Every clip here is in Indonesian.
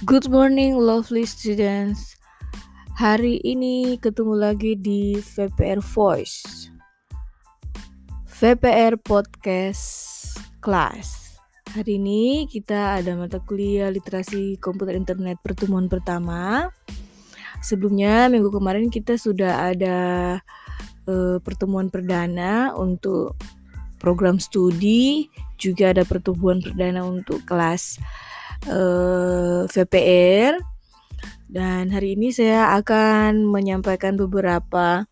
Good morning lovely students. Hari ini ketemu lagi di VPR Voice. VPR Podcast Class. Hari ini kita ada mata kuliah literasi komputer internet pertemuan pertama. Sebelumnya minggu kemarin kita sudah ada uh, pertemuan perdana untuk program studi Juga ada pertemuan perdana untuk kelas uh, eh, VPR dan hari ini saya akan menyampaikan beberapa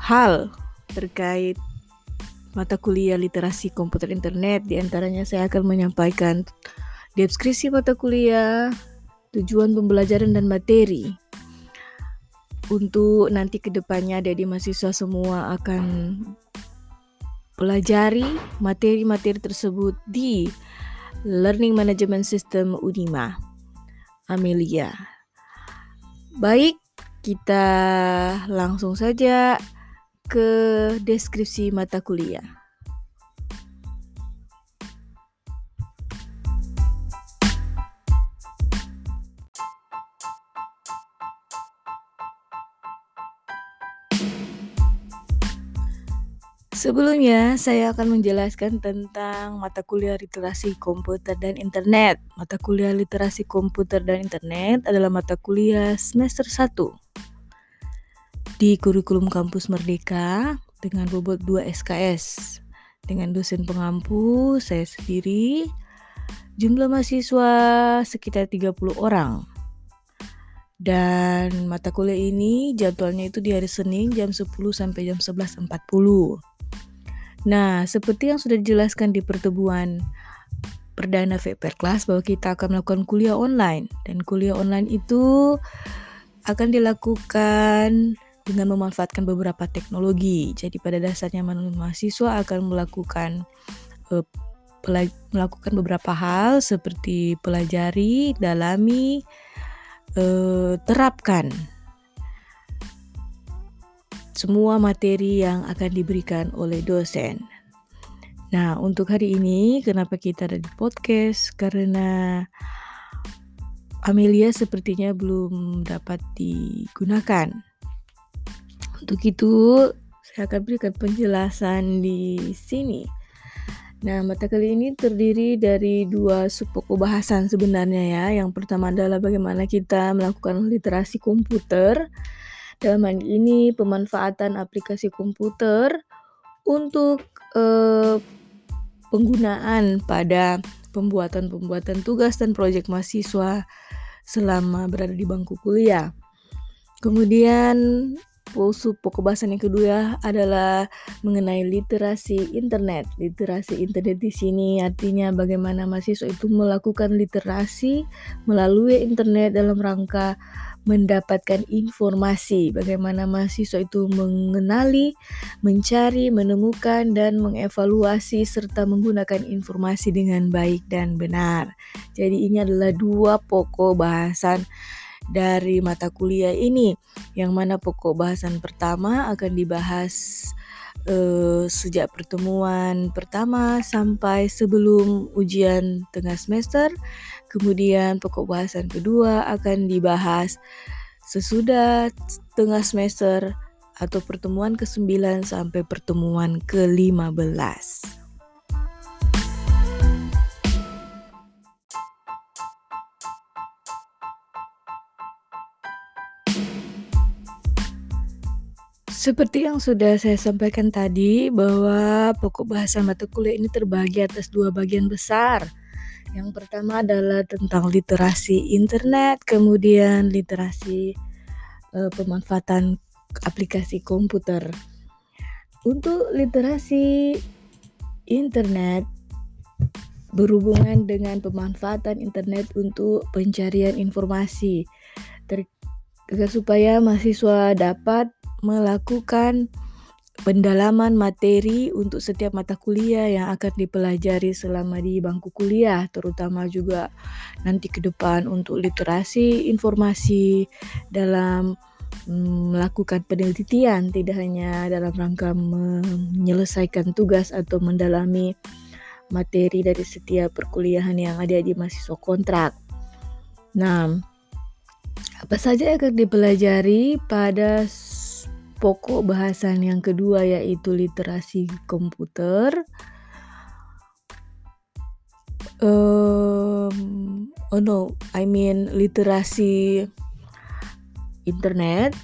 hal terkait mata kuliah literasi komputer internet. Di antaranya saya akan menyampaikan deskripsi mata kuliah, tujuan pembelajaran dan materi. Untuk nanti ke depannya adik mahasiswa semua akan pelajari materi-materi tersebut di Learning Management System Unima. Amelia. Baik, kita langsung saja ke deskripsi mata kuliah. Sebelumnya, saya akan menjelaskan tentang mata kuliah literasi komputer dan internet. Mata kuliah literasi komputer dan internet adalah mata kuliah semester 1 di kurikulum kampus Merdeka dengan bobot 2 SKS. Dengan dosen pengampu, saya sendiri, jumlah mahasiswa sekitar 30 orang. Dan mata kuliah ini jadwalnya itu di hari Senin jam 10 sampai jam 11.40. Nah, seperti yang sudah dijelaskan di pertemuan perdana VPR Class bahwa kita akan melakukan kuliah online dan kuliah online itu akan dilakukan dengan memanfaatkan beberapa teknologi. Jadi pada dasarnya mahasiswa akan melakukan uh, melakukan beberapa hal seperti pelajari, dalami, uh, terapkan semua materi yang akan diberikan oleh dosen. Nah, untuk hari ini kenapa kita ada di podcast? Karena Amelia sepertinya belum dapat digunakan. Untuk itu, saya akan berikan penjelasan di sini. Nah, mata kali ini terdiri dari dua subpokok bahasan sebenarnya ya. Yang pertama adalah bagaimana kita melakukan literasi komputer dalam hal ini pemanfaatan aplikasi komputer untuk eh, penggunaan pada pembuatan-pembuatan tugas dan proyek mahasiswa selama berada di bangku kuliah. Kemudian pokok bahasan yang kedua adalah mengenai literasi internet. Literasi internet di sini artinya bagaimana mahasiswa itu melakukan literasi melalui internet dalam rangka mendapatkan informasi bagaimana mahasiswa itu mengenali, mencari, menemukan dan mengevaluasi serta menggunakan informasi dengan baik dan benar. Jadi ini adalah dua pokok bahasan dari mata kuliah ini yang mana pokok bahasan pertama akan dibahas uh, sejak pertemuan pertama sampai sebelum ujian tengah semester. Kemudian pokok bahasan kedua akan dibahas sesudah tengah semester atau pertemuan ke-9 sampai pertemuan ke-15. Seperti yang sudah saya sampaikan tadi bahwa pokok bahasa mata kuliah ini terbagi atas dua bagian besar. Yang pertama adalah tentang literasi internet, kemudian literasi uh, pemanfaatan aplikasi komputer. Untuk literasi internet berhubungan dengan pemanfaatan internet untuk pencarian informasi agar supaya mahasiswa dapat melakukan pendalaman materi untuk setiap mata kuliah yang akan dipelajari selama di bangku kuliah, terutama juga nanti ke depan untuk literasi informasi dalam mm, melakukan penelitian, tidak hanya dalam rangka menyelesaikan tugas atau mendalami materi dari setiap perkuliahan yang ada di mahasiswa kontrak. Nah, apa saja yang akan dipelajari pada pokok bahasan yang kedua yaitu literasi komputer. Um, oh no, I mean literasi internet.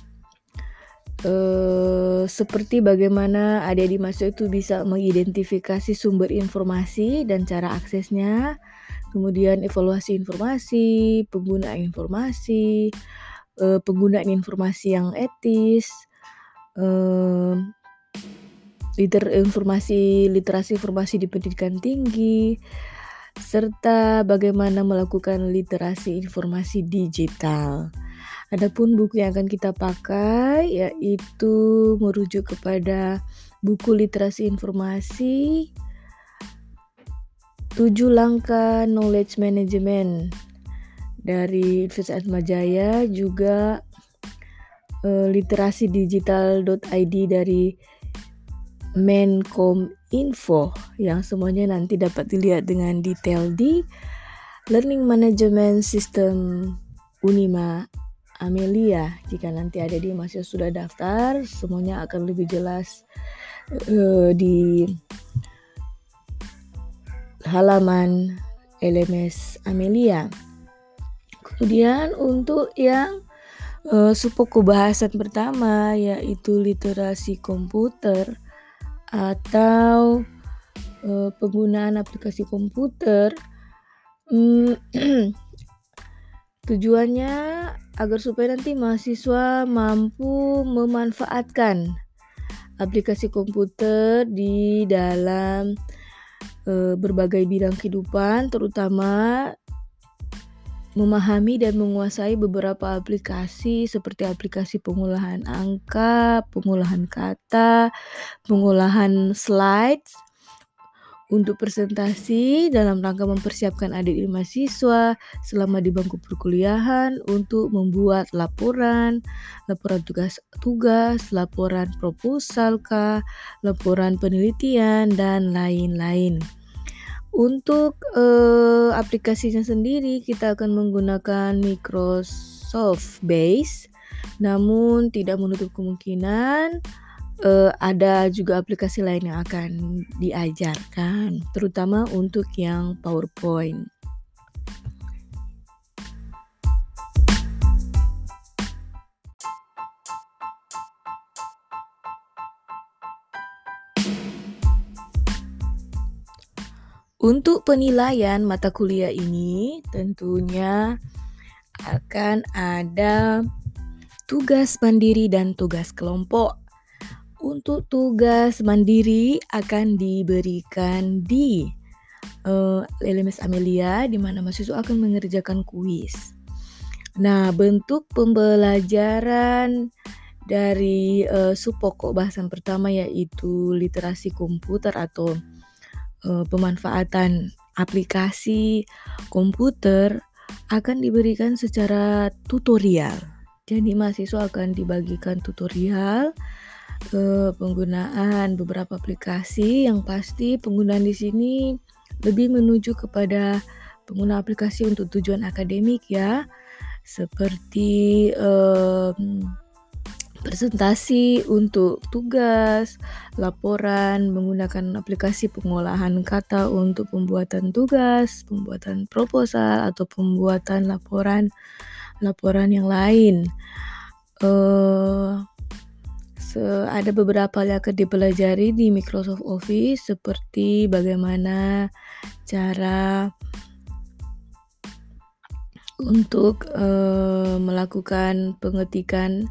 Uh, seperti bagaimana adik-adik masuk itu bisa mengidentifikasi sumber informasi dan cara aksesnya, kemudian evaluasi informasi, penggunaan informasi, uh, penggunaan informasi yang etis, liter informasi literasi informasi di pendidikan tinggi, serta bagaimana melakukan literasi informasi digital. Adapun buku yang akan kita pakai yaitu merujuk kepada buku literasi informasi 7 langkah knowledge management dari Universitas Majaya juga uh, literasi digital.id dari Menkom Info yang semuanya nanti dapat dilihat dengan detail di Learning Management System Unima Amelia. Jika nanti ada di mahasiswa sudah daftar, semuanya akan lebih jelas uh, di halaman LMS Amelia. Kemudian untuk yang uh, supoku bahasan pertama yaitu literasi komputer atau uh, penggunaan aplikasi komputer. Hmm, tujuannya agar supaya nanti mahasiswa mampu memanfaatkan aplikasi komputer di dalam e, berbagai bidang kehidupan, terutama memahami dan menguasai beberapa aplikasi seperti aplikasi pengolahan angka, pengolahan kata, pengolahan slides untuk presentasi dalam rangka mempersiapkan adik mahasiswa selama di bangku perkuliahan untuk membuat laporan, laporan tugas tugas, laporan proposal laporan penelitian dan lain-lain. Untuk uh, aplikasinya sendiri kita akan menggunakan Microsoft Base, namun tidak menutup kemungkinan uh, ada juga aplikasi lain yang akan diajarkan, terutama untuk yang PowerPoint. Untuk penilaian mata kuliah ini tentunya akan ada tugas mandiri dan tugas kelompok. Untuk tugas mandiri akan diberikan di uh, eh, LMS Amelia di mana mahasiswa akan mengerjakan kuis. Nah, bentuk pembelajaran dari uh, subpokok bahasan pertama yaitu literasi komputer atau uh, pemanfaatan aplikasi komputer akan diberikan secara tutorial. Jadi mahasiswa akan dibagikan tutorial uh, penggunaan beberapa aplikasi yang pasti penggunaan di sini lebih menuju kepada pengguna aplikasi untuk tujuan akademik ya seperti um, presentasi untuk tugas, laporan menggunakan aplikasi pengolahan kata untuk pembuatan tugas, pembuatan proposal atau pembuatan laporan laporan yang lain. Uh, ada beberapa yang akan dipelajari di Microsoft Office seperti bagaimana cara untuk uh, melakukan pengetikan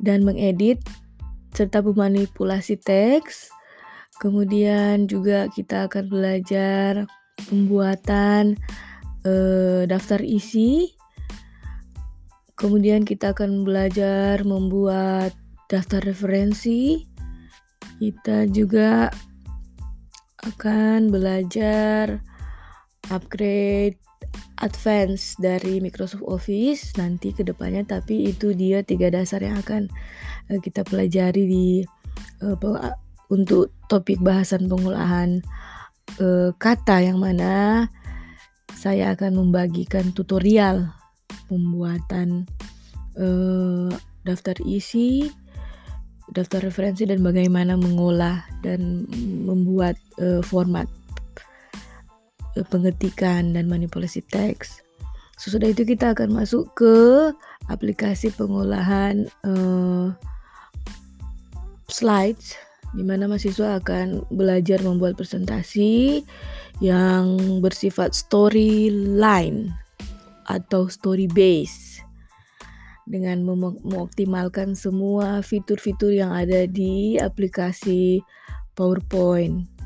dan mengedit serta memanipulasi teks. Kemudian juga kita akan belajar pembuatan eh, daftar isi. Kemudian kita akan belajar membuat daftar referensi. Kita juga akan belajar upgrade advance dari Microsoft Office nanti ke depannya tapi itu dia tiga dasar yang akan uh, kita pelajari di uh, untuk topik bahasan pengolahan uh, kata yang mana saya akan membagikan tutorial pembuatan uh, daftar isi, daftar referensi dan bagaimana mengolah dan membuat uh, format pengetikan dan manipulasi teks. Sesudah itu kita akan masuk ke aplikasi pengolahan uh, slides di mana mahasiswa akan belajar membuat presentasi yang bersifat storyline atau story base dengan mengoptimalkan semua fitur-fitur yang ada di aplikasi PowerPoint.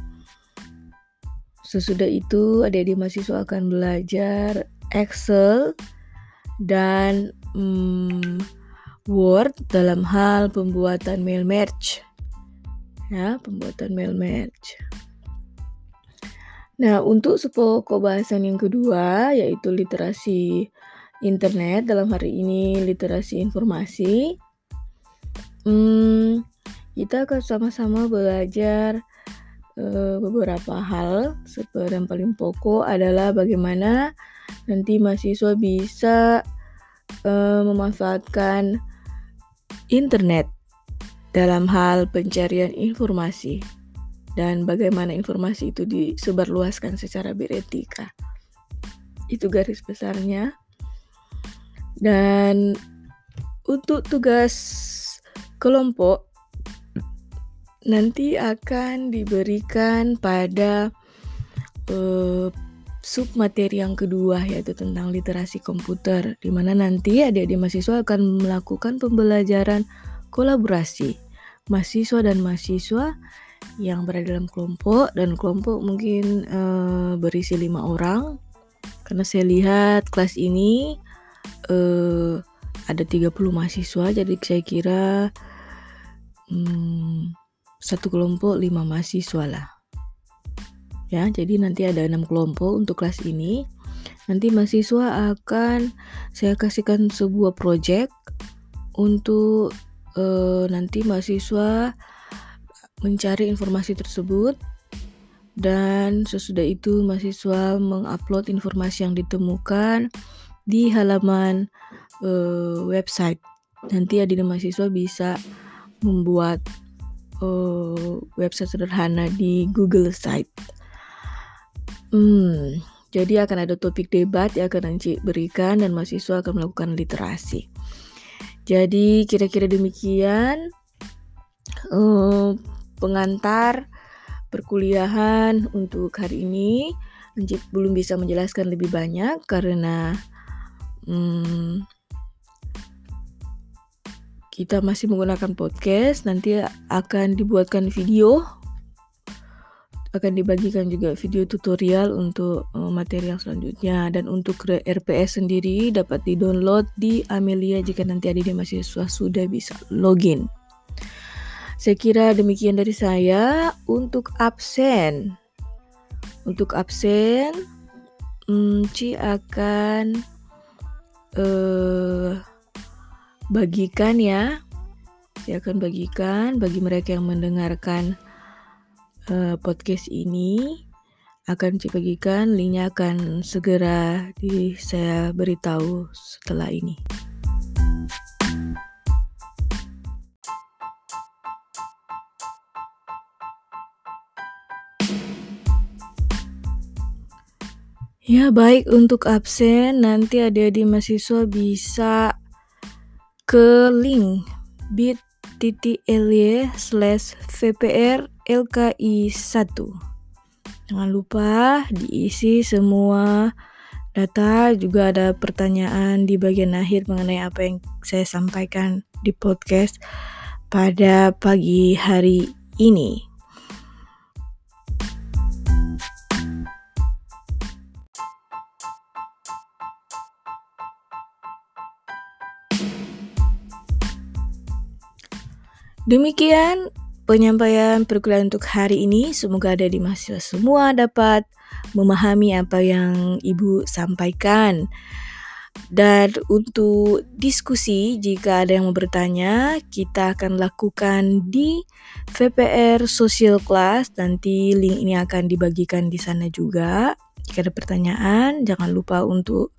Sesudah itu, adik-adik mahasiswa akan belajar Excel dan hmm, Word dalam hal pembuatan mail merge ya pembuatan mail match. Nah, untuk sepokok bahasan yang kedua yaitu literasi internet dalam hari ini literasi informasi. Hmm, kita akan sama-sama belajar beberapa hal. Yang paling pokok adalah bagaimana nanti mahasiswa bisa uh, memanfaatkan internet dalam hal pencarian informasi dan bagaimana informasi itu disebarluaskan secara beretika. Itu garis besarnya. Dan untuk tugas kelompok nanti akan diberikan pada uh, submateri yang kedua yaitu tentang literasi komputer di mana nanti adik-adik mahasiswa akan melakukan pembelajaran kolaborasi mahasiswa dan mahasiswa yang berada dalam kelompok dan kelompok mungkin uh, berisi lima orang. Karena saya lihat kelas ini uh, ada 30 mahasiswa jadi saya kira um, satu kelompok lima mahasiswa lah. Ya jadi nanti ada enam kelompok untuk kelas ini. Nanti mahasiswa akan saya kasihkan sebuah project untuk uh, nanti mahasiswa mencari informasi tersebut. Dan sesudah itu mahasiswa mengupload informasi yang ditemukan di halaman uh, website. Nanti adik mahasiswa bisa membuat uh, website sederhana di Google Site. Hmm, jadi akan ada topik debat yang akan nanti berikan dan mahasiswa akan melakukan literasi. Jadi kira-kira demikian uh, pengantar perkuliahan untuk hari ini. Anjit belum bisa menjelaskan lebih banyak karena um, kita masih menggunakan podcast. Nanti akan dibuatkan video akan dibagikan juga video tutorial untuk uh, materi yang selanjutnya dan untuk RPS sendiri dapat di-download di Amelia jika nanti adik mahasiswa sudah bisa login. Saya kira demikian dari saya untuk absen. Untuk absen, hmm, Ci akan uh, bagikan ya. Saya akan bagikan bagi mereka yang mendengarkan uh, podcast ini akan dibagikan linknya akan segera di saya beritahu setelah ini. Ya baik untuk absen nanti adik-adik mahasiswa bisa ke link bit.ly slash vpr LKI 1. Jangan lupa diisi semua data, juga ada pertanyaan di bagian akhir mengenai apa yang saya sampaikan di podcast pada pagi hari ini. Demikian penyampaian perkuliahan untuk hari ini. Semoga ada di mahasiswa semua dapat memahami apa yang Ibu sampaikan. Dan untuk diskusi, jika ada yang mau bertanya, kita akan lakukan di VPR Social Class. Nanti link ini akan dibagikan di sana juga. Jika ada pertanyaan, jangan lupa untuk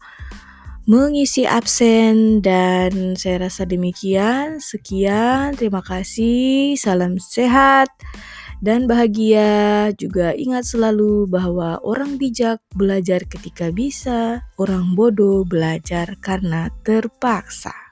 mengisi absen dan saya rasa demikian. Sekian, terima kasih. Salam sehat dan bahagia. Juga ingat selalu bahwa orang bijak belajar ketika bisa, orang bodoh belajar karena terpaksa.